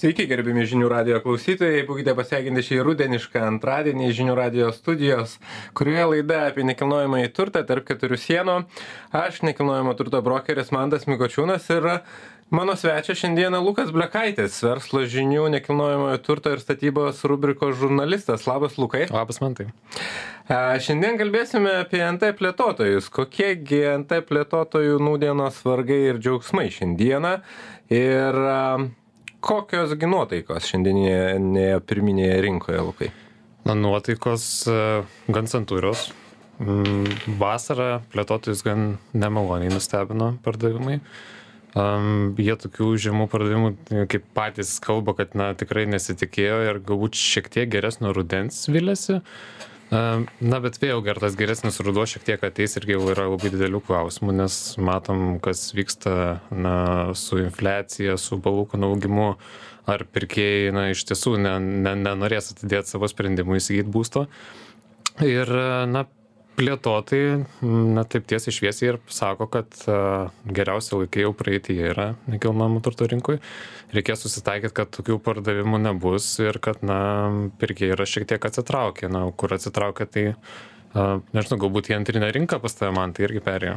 Sveiki, gerbimi žinių radio klausytojai, būkite pasveikinti šį rudenišką antradienį žinių radio studijos, kurioje laida apie nekilnojamą į turtą tarp keturių sienų. Aš nekilnojamo turto brokeris Mandas Mikočiūnas ir mano svečias šiandieną Lukas Blekaitis, verslo žinių nekilnojamojo turto ir statybos rubrikos žurnalistas. Labas, Lukai. Labas, Mantai. Šiandien kalbėsime apie NT plėtotojus. Kokiegi NT plėtotojų nūdienos vargai ir džiaugsmai šiandieną. Ir kokios gi nuotaikos šiandieninėje pirminėje rinkoje, Lukai? Na, nuotaikos e, gan santūrios. Mm, vasarą plėtotojus gan nemaloniai nustebino pardavimai. Um, jie tokių žemų pardavimų, kaip patys kalba, kad na, tikrai nesitikėjo ir galbūt šiek tiek geresnio rudens vilėsi. Na, bet vėlgi, ar tas geresnis ruduo šiek tiek ateis irgi yra labai didelių klausimų, nes matom, kas vyksta na, su infliacija, su palūkanų augimu, ar pirkėjai na, iš tiesų ne, ne, nenorės atidėti savo sprendimų įsigyti būsto. Ir, na, plėtotojai, na taip tiesiai šviesiai ir sako, kad geriausi laikai jau praeitį yra nekilnojamo turto rinkoje. Reikės susitaikyti, kad tokių pardavimų nebus ir kad, na, pirkėjai yra šiek tiek atsitraukę. Na, kur atsitraukia, tai Uh, nežinau, galbūt į antrinę rinką pas tave man tai irgi perėjo.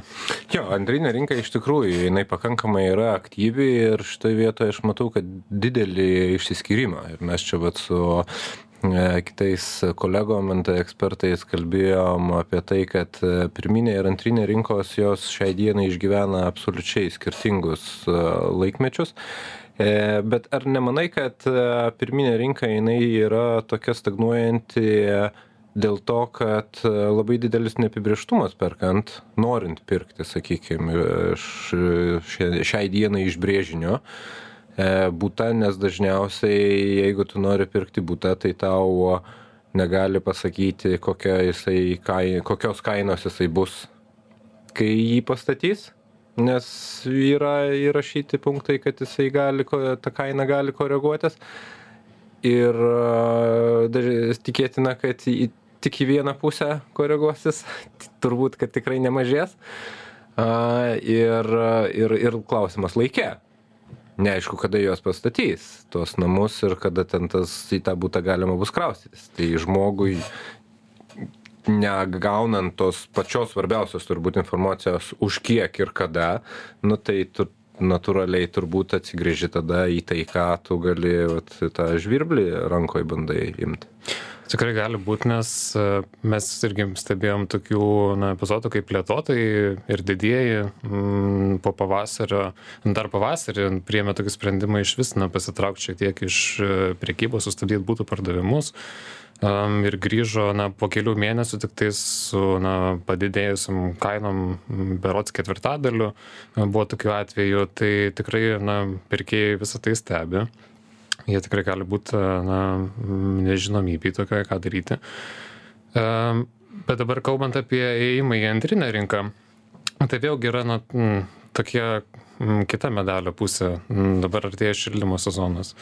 Jo, antrinė rinka iš tikrųjų, jinai pakankamai yra aktyvi ir šitoje vietoje aš matau, kad didelį išsiskyrimą. Ir mes čia vat su E, kitais kolegom nt ekspertais kalbėjom apie tai kad e, pirminė ir antrinė rinkos jos šiai dienai išgyvena absoliučiai skirtingus e, laikmečius. Bet ar nemanai kad pirminė rinka jinai yra tokia stagnuojanti dėl to kad labai didelis neapibrėžtumas perkant norint pirkti sakykim iš šiai dienai iš brėžinio E, butą, nes dažniausiai, jeigu tu nori pirkti butą, tai tau negali pasakyti, kokia jisai, kai, kokios kainos jisai bus, kai jį pastatys, nes yra įrašyti punktai, kad jisai gali, ta kaina gali koreguotis. Ir tikėtina, kad į, tik į vieną pusę koreguosis, turbūt, kad tikrai nemažės. Ir, ir, ir klausimas laikė neaišku kada juos pastatys tuos namus ir kada ten tas į tą butą galima bus kraustytis. Tai žmogui negaunant tos pačios svarbiausios turbūt informacijos už kiek ir kada nu tai tu natūraliai turbūt atsigręži tada į tai ką tu gali vat tą žvirblį rankoj bandai imt Tikrai gali būti, nes e, mes irgi stebėjom tokių na, epizodų, kaip plėtotojai ir didieji m, mm, po pavasario, dar pavasarį priėmė tokį sprendimą iš vis na, pasitraukti šiek tiek iš e, priekybos, sustabdyti būtų pardavimus. Um, ir grįžo na, po kelių mėnesių tik tais su na, padidėjusiam kainom, berots ketvirtadaliu, buvo tokių atvejų, tai tikrai na, pirkėjai visą tai stebi jie tikrai gali būti, na, nežinomybė tokioje, ką daryti. Bet dabar kalbant apie įėjimą į antrinę rinką, tai vėlgi yra, na, tokie kita medalio pusė. Dabar artėja šildymo sezonas.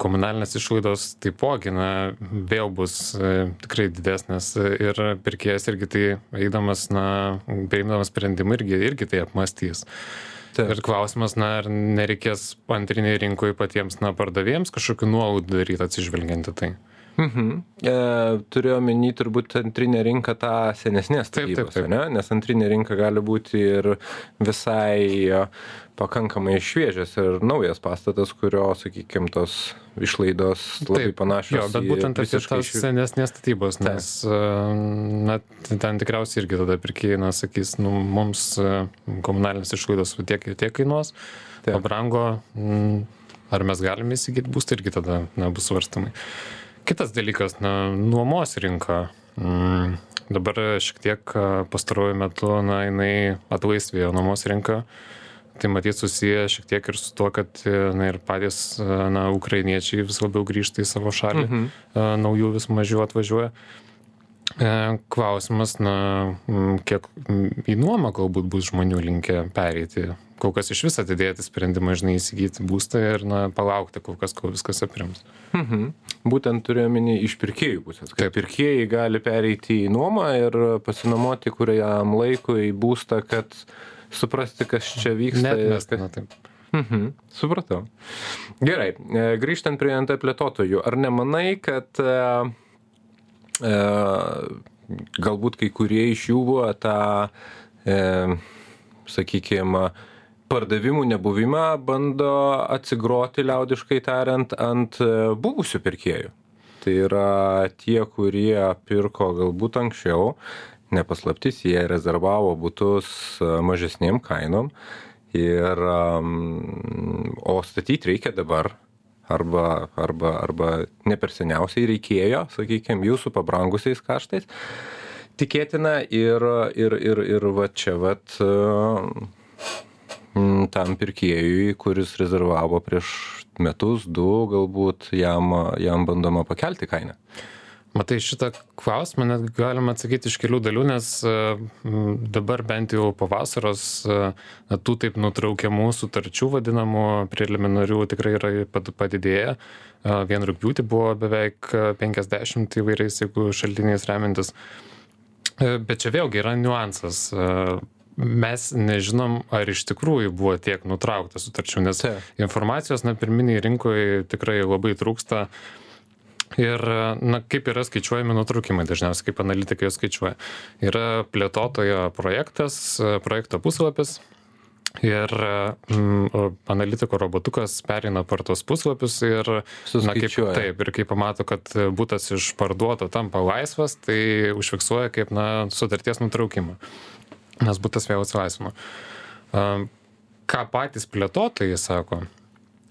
Komunalinės išlaidos taipogi, na, vėl bus e, tikrai didesnės ir pirkėjas irgi tai, eidamas, na, priimdamas sprendimą, irgi, irgi tai apmastys. Taip. Ir klausimas, na, ar nereikės antriniai rinkoje patiems, na, pardavėjams kažkokiu nuolaidų daryti atsižvelgiant į tai. Mhm. E, turiu omeny turbūt antrinė rinka tą senesnės statybos, ne? nes antrinė rinka gali būti ir visai pakankamai šviežias ir naujas pastatas, kurio, sakykime, tos išlaidos labai Taip, panašios. Jo, bet būtent apie tas senesnės statybos, nes na, ten tikriausiai irgi tada pirkėjai, na, sakys, nu, mums komunalinės išlaidos tiek, tiek kainuos, pabrango, ar mes galime įsigyti būstą irgi tada na, bus svarstamai. Kitas dalykas, na, nuomos rinka. Mm, dabar šiek tiek pastaruoju metu, na, jinai atlaisvėjo nuomos rinka. Tai matyt susiję šiek tiek ir su tuo, kad na, ir patys na, ukrainiečiai vis labiau grįžta į savo šalį, mhm. naujų vis mažiau atvažiuoja. E, klausimas, na, kiek į nuomą galbūt bus žmonių linkę pereiti kol kas iš vis atidėti sprendimą, žinai, įsigyti būstą ir, na, palaukti kol kas, kol viskas aprims. Mhm. Būtent turiuomenį iš pirkėjų pusės. Kad pirkėjai gali pereiti į nuomą ir pasinuomoti kuriam laikui būstą, kad suprasti, kas čia vyksta. Net mes, kad... na, taip. Mhm, supratau. Gerai, e, grįžtant prie NT plėtotojų, ar nemanai, kad e, e, galbūt kai kurie iš jų buvo tą, e, sakykime, pardavimų nebuvimą bando atsigroti liaudiškai tariant ant e, buvusių pirkėjų? Tai yra tie, kurie pirko galbūt anksčiau, nepaslaptis, jie rezervavo būtus e, mažesniem kainom ir o statyt reikia dabar arba arba arba ne per seniausiai reikėjo sakykim jūsų pabrangusiais kaštais tikėtina ir ir ir ir va čia vat tam pirkėjui kuris rezervavo prieš metus du galbūt jam jam bandoma pakelti kainą Matai, šitą klausimą net galima atsakyti iš kelių dalių, nes e, dabar bent jau po vasaros e, tų taip nutraukiamų sutarčių vadinamų preliminarių tikrai yra padidėję. E, vien rūpiūti buvo beveik 50 įvairiais, jeigu šaltiniais remintis. Bet čia vėlgi yra niuansas mes nežinom, ar iš tikrųjų buvo tiek nutraukta sutarčių, nes informacijos, na, pirminiai rinkoje tikrai labai trūksta. Ir, na, kaip yra skaičiuojami nutrūkimai, dažniausiai kaip analitikai juos skaičiuoja. Yra plėtotojo projektas, projekto puslapis, Ir mm, analitiko robotukas perina per tos puslapius ir, na, kaip, taip, ir kai pamato, kad būtas išparduoto tampa laisvas, tai užfiksuoja kaip na, sutarties nutraukimą, nes būtas vėl atsilaisvino. Ką patys plėtotojai sako,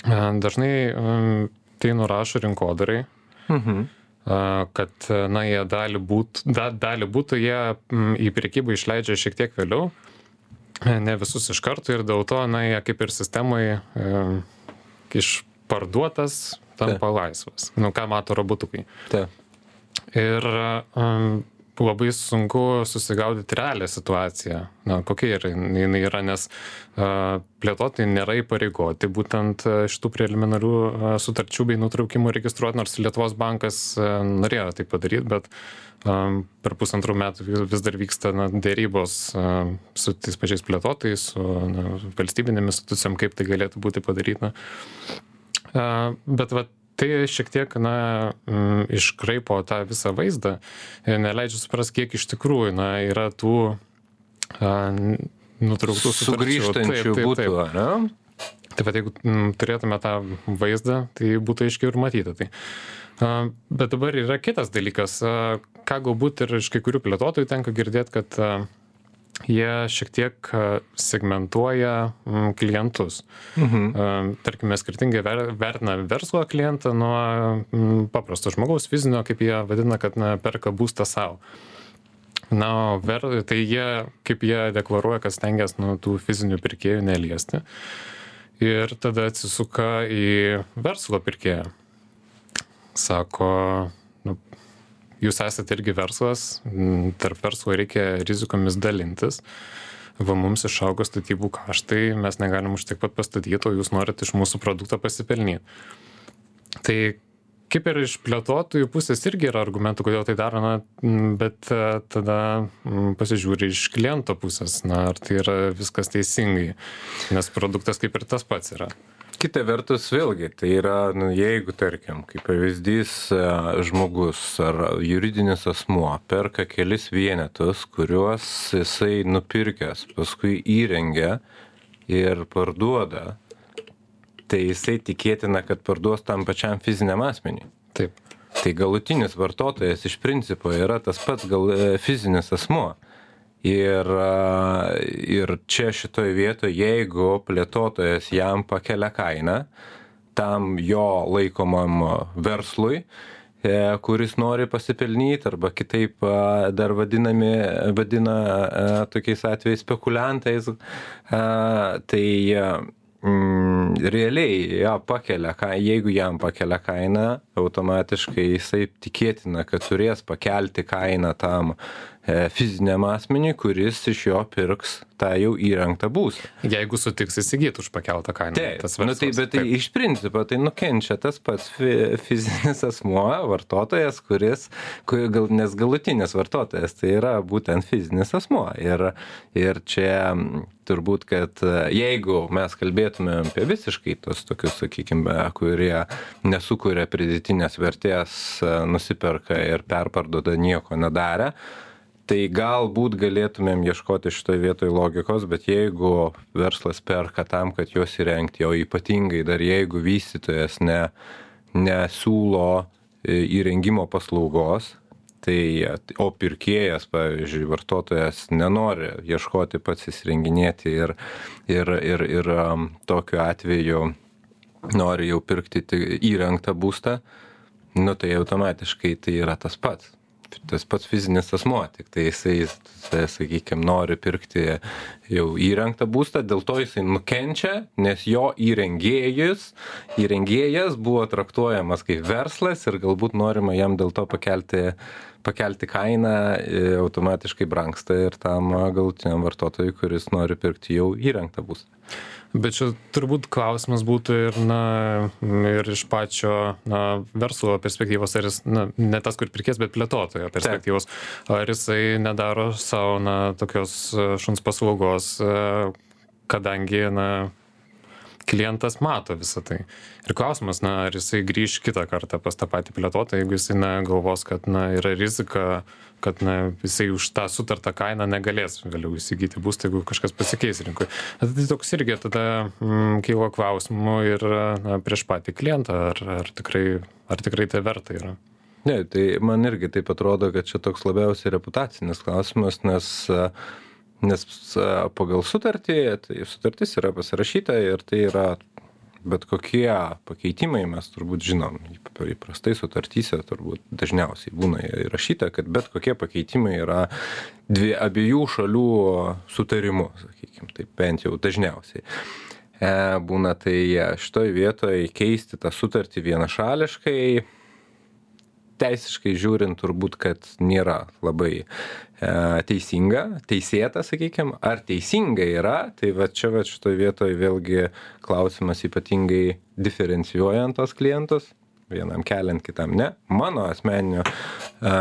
dažnai tai nurašo rinkodarai, Mhm. kad, na, jie dalį, būt, da, dalį būtų jie į priekybą išleidžia šiek tiek vėliau, ne visus iš karto ir dėl to, na, jie kaip ir sistemai e, išparduotas tampa Ta. laisvas. Nu, ką mato robotukai. Ta. Ir um, labai sunku susigaudyti realią situaciją, na, kokia yra, jinai yra, nes plėtotojai nėra įpareigoti būtent šitų preliminarių sutarčių bei nutraukimų registruoti, nors Lietuvos bankas norėjo tai padaryti, bet per pusantrų metų vis dar vyksta na, dėrybos su tais pačiais plėtotojais, su na, valstybinėmis institucijom, kaip tai galėtų būti padaryta. Bet vat, tai šiek tiek na mm, iškraipo tą visą vaizdą ir neleidžia suprast kiek iš tikrųjų na yra tų a, nutrauktų sugrįžtančių būtų, ne? Taip pat jeigu m, mm, turėtume tą vaizdą, tai būtų aiškiai ir matyti. Tai. A, bet dabar yra kitas dalykas, a, ką galbūt ir iš kai kurių plėtotojų tenka girdėti, kad a, jie šiek tiek segmentuoja klientus. Mhm. Tarkime, skirtingai vertina verslo klientą nuo paprasto žmogaus, fizinio, kaip jie vadina, kad na, perka būstą savo. Na, ver, tai jie, kaip jie deklaruoja, kad stengiasi nuo tų fizinių pirkėjų neliesti. Ir tada atsisuka į verslo pirkėją. Sako, nu, jūs esate irgi verslas, tarp verslo reikia rizikomis dalintis. Va mums išaugo statybų kaštai, mes negalim už tiek pat pastatyti, o jūs norit iš mūsų produktą pasipelnyti. Tai kaip ir iš plėtotojų pusės irgi yra argumentų, kodėl tai daro, na, bet e, tada pasižiūri iš kliento pusės, na, ar tai yra viskas teisingai, nes produktas kaip ir tas pats yra kita vertus vėlgi tai yra nu jeigu tarkim kaip pavyzdys e, žmogus ar juridinis asmuo perka kelis vienetus kuriuos jisai nupirkęs paskui įrengia ir parduoda tai jisai tikėtina kad parduos tam pačiam fiziniam asmeniui. Taip. Tai galutinis vartotojas iš principo yra tas pats gal e, fizinis asmuo ir ir čia šitoj vietoj jeigu plėtotojas jam pakelia kainą tam jo laikomam verslui e, kuris nori pasipelnyt arba kitaip dar vadinami vadina tokiais atvejais spekuliantais tai mm, realiai jo pakelia ką jeigu jam pakelia kainą automatiškai jisai tikėtina kad turės pakelti kainą tam e, fiziniam asmeniui kuris iš jo pirks tą jau įrengtą būstą. Jeigu sutiks įsigyti už pakeltą kainą. Taip, tas nu, tai, bet tai taip. iš principo tai nukenčia tas pats fizinis asmuo, vartotojas, kuris, kur, gal, nes galutinis vartotojas tai yra būtent fizinis asmuo. Ir, ir čia turbūt, kad e, jeigu mes kalbėtume apie visiškai tos tokius, sakykime, kurie nesukuria pridėtinės vertės, e, nusiperka ir perparduoda nieko nedarę, tai galbūt galėtumėm ieškoti šitoj vietoj logikos, bet jeigu verslas perka tam, kad juos įrengti, o ypatingai dar jeigu vystytojas ne, nesiūlo e, įrengimo paslaugos, tai o pirkėjas pavyzdžiui vartotojas nenori ieškoti pats įsirenginėti ir ir ir ir tokiu atveju nori jau pirkti įrengtą būstą nu tai automatiškai tai yra tas pats. Tas pats fizinis asmuo tiktai jisai sakykim nori pirkti jau įrengtą būstą dėl to jisai nukenčia nes jo įrengėjus įrengėjas buvo traktuojamas kaip verslas ir galbūt norima jam dėl to pakelti pakelti kainą e, automatiškai brangsta ir tam galutiniam vartotojui kuris nori pirkti jau įrengtą būstą Bet čia turbūt klausimas būtų ir, na, ir iš pačio na, verslo perspektyvos, ar jis, na, ne tas, kur pirkės, bet plėtotojo perspektyvos, ar jisai nedaro savo, na, tokios šuns paslaugos, kadangi, na, klientas mato visą tai. Ir klausimas, na, ar jisai grįž kitą kartą pas tą patį plėtotą, jeigu jisai na, galvos, kad na, yra rizika, kad na, jisai už tą sutartą kainą negalės vėliau įsigyti būstą, jeigu kažkas pasikeis rinkui. Tai toks irgi tada mm, kylo klausimų ir na, prieš patį klientą, ar, ar, tikrai, ar tikrai tai verta yra. Ne, tai man irgi taip atrodo, kad čia toks labiausiai reputacinis klausimas, nes uh, nes pagal sutartį tai sutartis yra pasirašyta ir tai yra bet kokie pakeitimai mes turbūt žinom įprastai sutartyse turbūt dažniausiai būna įrašyta kad bet kokie pakeitimai yra dvi abiejų šalių sutarimu sakykim taip bent jau dažniausiai. E, būna tai šitoj vietoj keisti tą sutartį vienašališkai teisiškai žiūrint turbūt kad nėra labai e, teisinga teisėta sakykim. Ar teisinga yra? Tai va čia vat šitoj vietoj vėlgi klausimas ypatingai diferencijuojant tuos klientus. Vienam keliant kitam ne. Mano asmeninė a, e,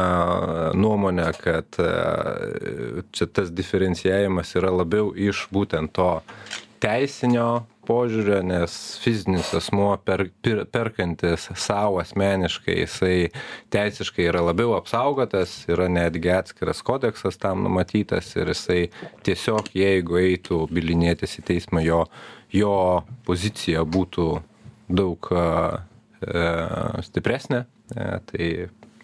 nuomonė kad a, e, čia tas diferencijavimas yra labiau iš būtent to teisinio požiūrio nes fizinis asmuo per pir perkantis sau asmeniškai jisai teisiškai yra labiau apsaugotas yra netgi atskiras kodeksas tam numatytas ir jisai tiesiog jeigu eitų bylinėtis į teismą jo jo pozicija būtų daug e, stipresnė e, tai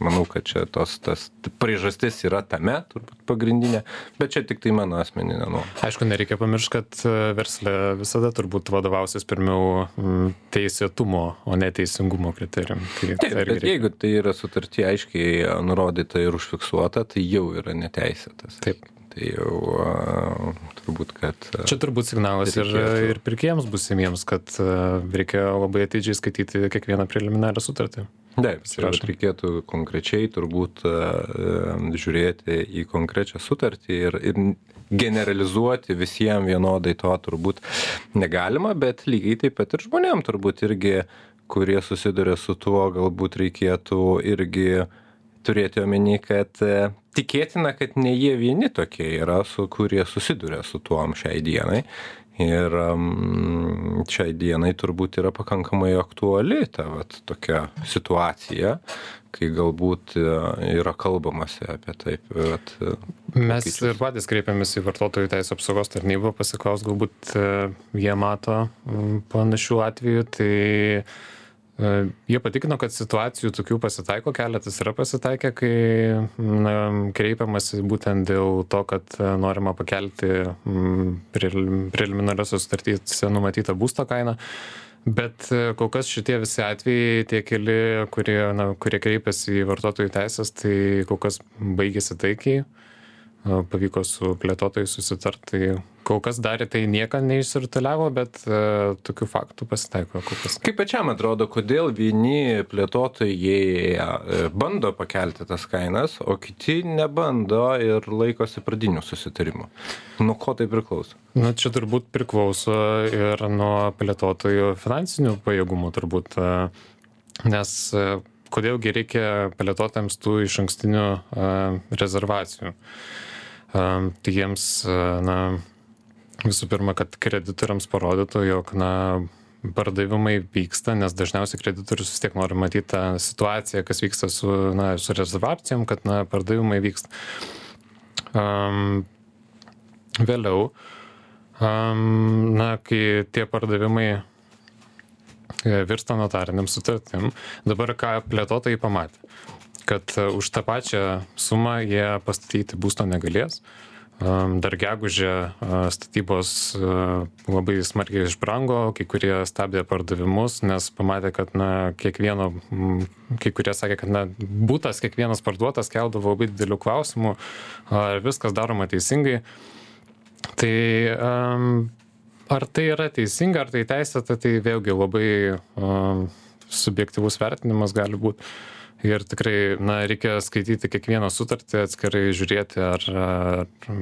manau kad čia tos tas priežastis yra tame turbūt pagrindinė bet čia tiktai mano asmeninė nuomonė aišku nereikia pamiršt kad e, versle visada turbūt vadovausis pirmiau teisėtumo o ne teisingumo kriterijum tai taip bet reikia. jeigu tai yra sutarty aiškiai nurodyta ir užfiksuota tai jau yra neteisėtas taip tai jau a, turbūt, kad. A, Čia turbūt signalas ir, ir pirkėjams busimiems, kad a, reikia labai atidžiai skaityti kiekvieną preliminarią sutartį. Taip, ir reikėtų konkrečiai turbūt žiūrėti į konkrečią sutartį ir, ir generalizuoti visiems vienodai to turbūt negalima, bet lygiai taip pat ir žmonėm turbūt irgi, kurie susiduria su tuo, galbūt reikėtų irgi turėti omeny, kad tikėtina, kad ne jie vieni tokie yra, su kurie susiduria su tuom šiai dienai ir šiai dienai turbūt yra pakankamai aktuali ta vat tokia situacija kai galbūt e, yra kalbamasi apie taip vat e, mes ir patys kreipėmės į vartotojų teisių apsaugos tarnybą pasiklaust galbūt e, jie mato panašių atvejų. Tai jie patikino, kad situacijų tokių pasitaiko, keletas yra pasitaikę, kai na, kreipiamasi būtent dėl to, kad e, norima pakelti preliminariosios sutartyse numatytą būsto kainą. Bet e, kol kas šitie visi atvejai, tie keli, kurie, na, kurie kreipiasi į vartotojų teisės, tai kol kas baigėsi taikiai. Pavyko su plėtotojais susitart tai kol kas dar į tai nieką neišsirutuliavo bet tokių faktų pasitaiko kas. Kaip pačiam atrodo kodėl vieni plėtotojai bando pakelti tas kainas o kiti nebando ir laikosi pradinių susitarimų? Nuo ko tai priklauso? Na čia turbūt priklauso ir nuo plėtotojų finansinių pajėgumų turbūt nes kodėl gi reikia plėtotojams tų išankstinių rezervacijų tai jiems na visų pirma kad kreditoriams parodytų jog na pardavimai vyksta nes dažniausiai kreditorius vis tiek nori matyt tą situaciją kas vyksta su na su rezervacijom kad na pardavimai vyksta. Um, vėliau um, na kai tie pardavimai e, virsta notarinėm sutartim dabar ką plėtotojai pamatė kad už tą pačią sumą jie pastatyti būsto negalės Dar gegužė statybos labai smarkiai išbrango, kai kurie stabdė pardavimus, nes pamatė, kad na, kiekvieno, kai kurie sakė, kad na, būtas kiekvienas parduotas keldavo labai didelių klausimų, ar viskas daroma teisingai. Tai ar tai yra teisinga, ar tai teisėta, tai vėlgi labai subjektivus vertinimas gali būti ir tikrai na reikia skaityti kiekvieną sutartį atskirai žiūrėti ar ar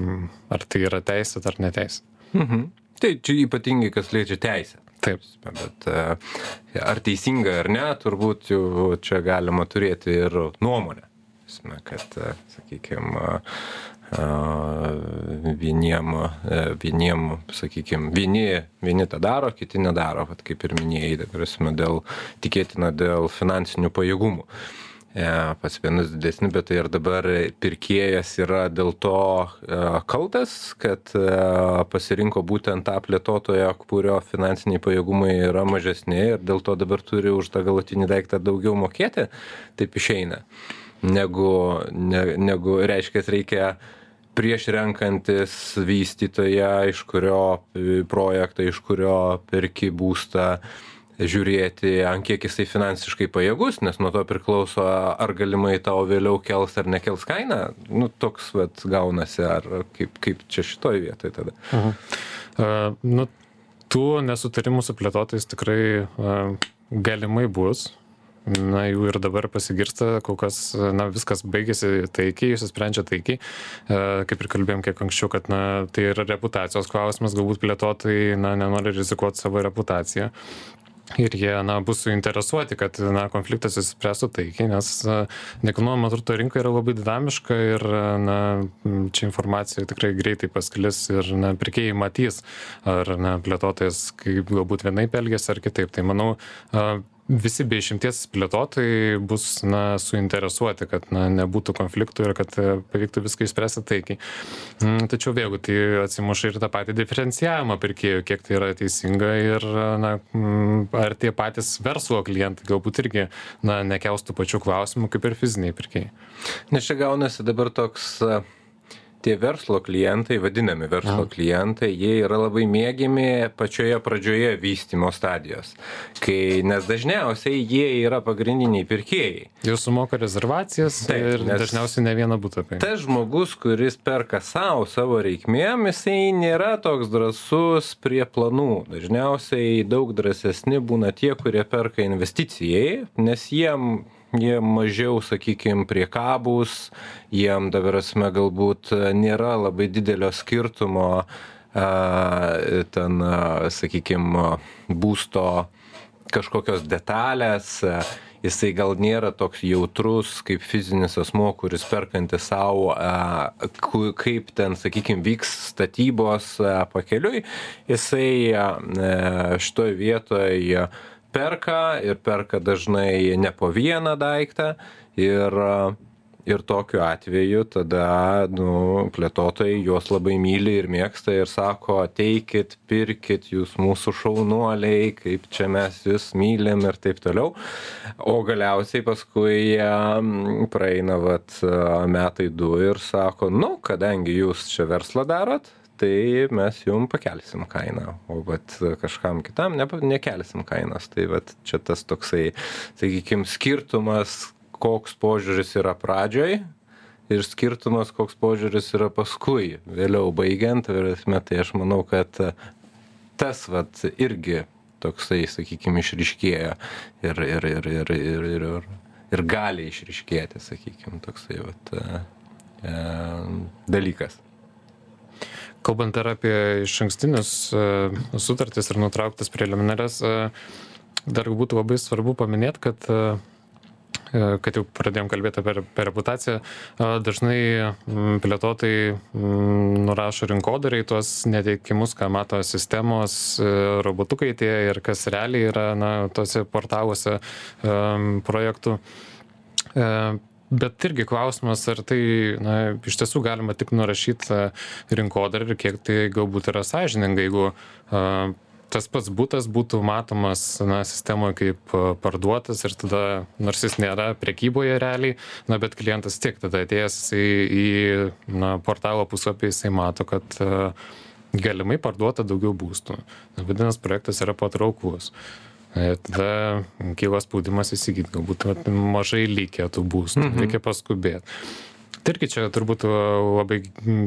ar tai yra teisėta ar neteisėta mhm. tai čia ypatingai kas liečia teisę taip bet e, ar teisinga ar ne turbūt jau čia galima turėti ir nuomonę kad e, sakykim vieniem, e, vieniem, sakykime, vieni, vieni tą daro, kiti nedaro, vat, kaip ir minėjai, prasme, dėl, tikėtina dėl finansinių pajėgumų. E, pas vienus didesni, bet tai ir dabar pirkėjas yra dėl to e, kaltas, kad e, pasirinko būtent tą plėtotoją, kurio finansiniai pajėgumai yra mažesni ir dėl to dabar turi už tą galutinį daiktą daugiau mokėti, taip išeina, negu, ne, negu reiškia, reikia prieš renkantis vystytoją, iš kurio projektą, iš kurio perki būstą, žiūrėti ant kiek jisai finansiškai pajėgus nes nuo to priklauso ar galimai tau vėliau kels ar nekels kainą nu toks vat gaunasi ar kaip kaip čia šitoj vietoj tada. Mhm. uh, nu tų nesutarimų su plėtotojais tikrai uh, galimai bus. Na jų ir dabar pasigirsta kol kas na viskas baigėsi taikiai išsisprendžia taikiai. E, kaip ir kalbėjom kiek anksčiau kad na tai yra reputacijos klausimas galbūt plėtotojai na nenori rizikuot savo reputacija ir jie na bus suinteresuoti kad na konfliktas išsispręstų taikiai nes nekilnojamo turto rinka yra labai dinamiška ir na čia informacija tikrai greitai pasklis ir na pirkėjai matys ar na plėtotojas kaip galbūt vienaip elgiasi ar kitaip. Tai manau visi be išimties plėtotojai bus na suinteresuoti kad na nebūtų konfliktų ir kad e, pavyktų viską išspręsti taikiai. Mm, tačiau vėlgi tai atsimuša ir tą patį diferencijavimą pirkėjų kiek tai yra teisinga ir na mm, ar tie patys verslo klientai galbūt irgi na nekels tų pačių klausimų kaip ir fiziniai pirkėjai. Nes čia gaunasi dabar toks tie verslo klientai vadinami verslo klientai jie yra labai mėgiami pačioje pradžioje vystymo stadijos kai nes dažniausiai jie yra pagrindiniai pirkėjai. Jau sumoka rezervacijas Taip, ir dažniausiai ne vieną paima tas žmogus kuris perka sau savo reikmėm jisai nėra toks drąsus prie planų. Dažniausiai daug drąsesni būna tie kurie perka investicijai nes jiem jie mažiau sakykim priekabūs jiem ta prasme galbūt nėra labai didelio skirtumo a ten sakykim būsto kažkokios detalės jisai gal nėra toks jautrus kaip fizinis asmuo kuris perkantis ku kaip ten sakykim vyks statybos pakeliui. Jisai a šitoj vietoj perka ir perka dažnai ne po vieną daiktą. Ir ir tokiu atveju tada nu plėtotojai juos labai myli ir mėgsta ir sako ateikit pirkit jūs mūsų šaunuoliai kaip čia mes jus mylim ir taip toliau. O galiausiai paskui praeina vat metai du ir sako nu kadangi jūs čia verslą darot tai mes jum pakelsim kainą o vat kažkam kitam nepa nekelsim kainos tai vat čia tas toksai sakykim skirtumas koks požiūris yra pradžioj ir skirtumas, koks požiūris yra paskui, vėliau baigiant, tai aš manau, kad tas vat, irgi toksai, sakykime, išriškėja ir, ir, ir, ir, ir, ir, ir, ir gali išriškėti, sakykime, toksai vat, e, dalykas. Kalbant ir apie iš ankstinius e, sutartis ir nutrauktas preliminarias, e, dar būtų labai svarbu paminėti, kad e, kad jau pradėjom kalbėti apie, apie reputaciją, dažnai plėtotojai nurašo rinkodarai tuos neteikimus, ką mato sistemos, robotukai tie ir kas realiai yra na, tose portaluose projektų. Bet irgi klausimas, ar tai na, iš tiesų galima tik nurašyti rinkodarą ir kiek tai galbūt yra sąžininga, jeigu uh, tas pats butas būtų matomas na sistemoj kaip parduotas ir tada nors jis nėra prekyboje realiai na bet klientas tiek tada atėjęs jisai į na portalo puslapį jisai mato kad galimai parduota daugiau būstų. Vadinas projektas yra patrauklus Ir tada kyla spaudimas įsigyti, galbūt mažai likę tų būstų, mhm. reikia paskubėti. Tai irgi čia turbūt labai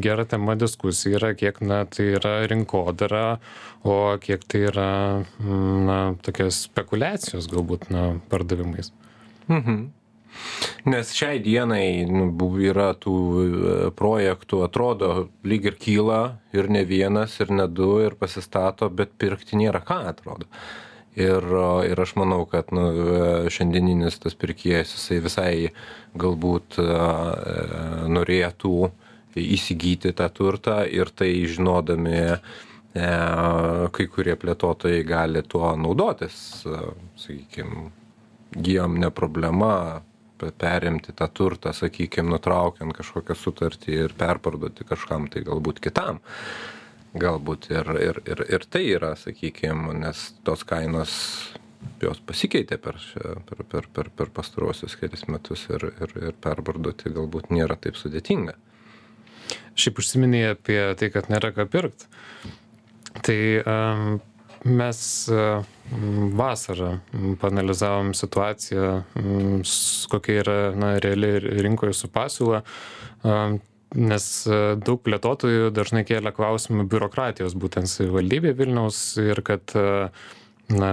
gera tema diskusija yra, kiek na, tai yra rinkodara, o kiek tai yra na, tokios spekulacijos galbūt na, pardavimais. Mhm. Nes šiai dienai nu, yra tų e, projektų, atrodo, lyg ir kyla, ir ne vienas, ir ne du, ir pasistato, bet pirkti nėra ką, atrodo ir ir aš manau kad nu šiandieninis tas pirkėjas jisai visai galbūt norėtų įsigyti tą turtą ir tai žinodami e, kai kurie plėtotojai gali tuo naudotis sakykim jiem ne problema perimti tą turtą sakykim nutraukiant kažkokią sutartį ir perparduoti kažkam tai galbūt kitam galbūt ir ir ir ir tai yra sakykim nes tos kainos jos pasikeitė per šią per per per per pastaruosius kelis metus ir ir ir perparduoti galbūt nėra taip sudėtinga. Šiaip užsiminei apie tai kad nėra ką pirkt. Tai um, mes vasarą panalizavom situaciją kokia yra na reali rinkoj su pasiūla nes e, daug plėtotojų dažnai kėlė klausimą biurokratijos būtent savivaldybėj vilniaus ir kad e, na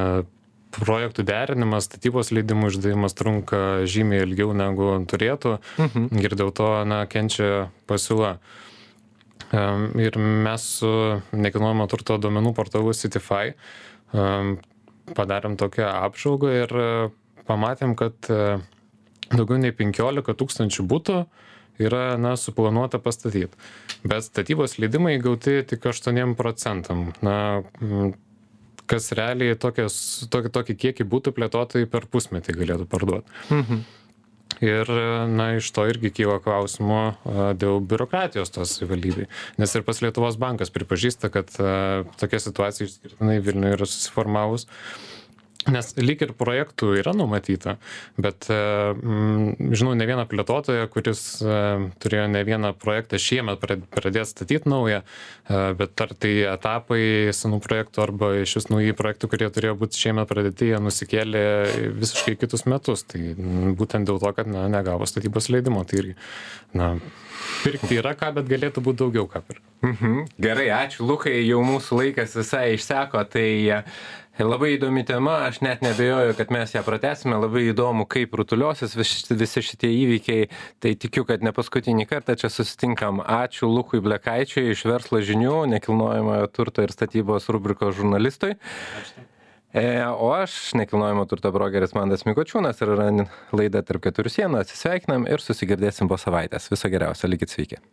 projektų derinimas statybos leidimų išdavimas trunka žymiai ilgiau negu turėtų mhm. ir dėl to na kenčia pasiūla ir mes su nekilnojamo turto duomenų portalu Citify padarėm tokią apžvalgą ir e, pamatėm, kad daugiau nei 15 tūkstančių būtų yra na suplanuota pastatyt bet statybos leidimai gauti tik aštuoniem procentam na kas realiai tokias tokį tokį kiekį butų plėtotojai per pusmetį galėtų parduot mhm. Ir, na, iš to irgi kyla klausimų dėl biurokratijos tos savivaldybei. Nes ir pas Lietuvos bankas pripažįsta, kad a, tokia situacija išskirtinai Vilniuje yra susiformavus. Nes lyg ir projektų yra numatyta, bet mm, žinau ne vieną plėtotoją, kuris e, turėjo ne vieną projektą šiemet pradėti statyti naują, e, bet ar tai etapai senų projektų arba iš vis nauji projektų, kurie turėjo būti šiemet pradėti, jie nusikėlė visiškai kitus metus. Tai būtent dėl to, kad na, negavo statybos leidimo. Tai irgi, na, pirkti yra ką, bet galėtų būti daugiau ką pirkti. Mhm. Gerai, ačiū Lukai, jau mūsų laikas visai išseko. Tai Labai įdomi tema, aš net nebejoju, kad mes ją pratesime, labai įdomu, kaip rutuliosis vis, visi šitie įvykiai, tai tikiu, kad ne paskutinį kartą čia susitinkam. Ačiū Lukui Blekaičiui iš verslo žinių, nekilnojamojo turto ir statybos rubrikos žurnalistui. Ačiū. E, o aš, nekilnojamo turto brokeris Mandas Mikočiūnas ir laida tarp keturių sienų, atsisveikinam ir susigirdėsim po savaitės. Viso geriausio, likit sveiki.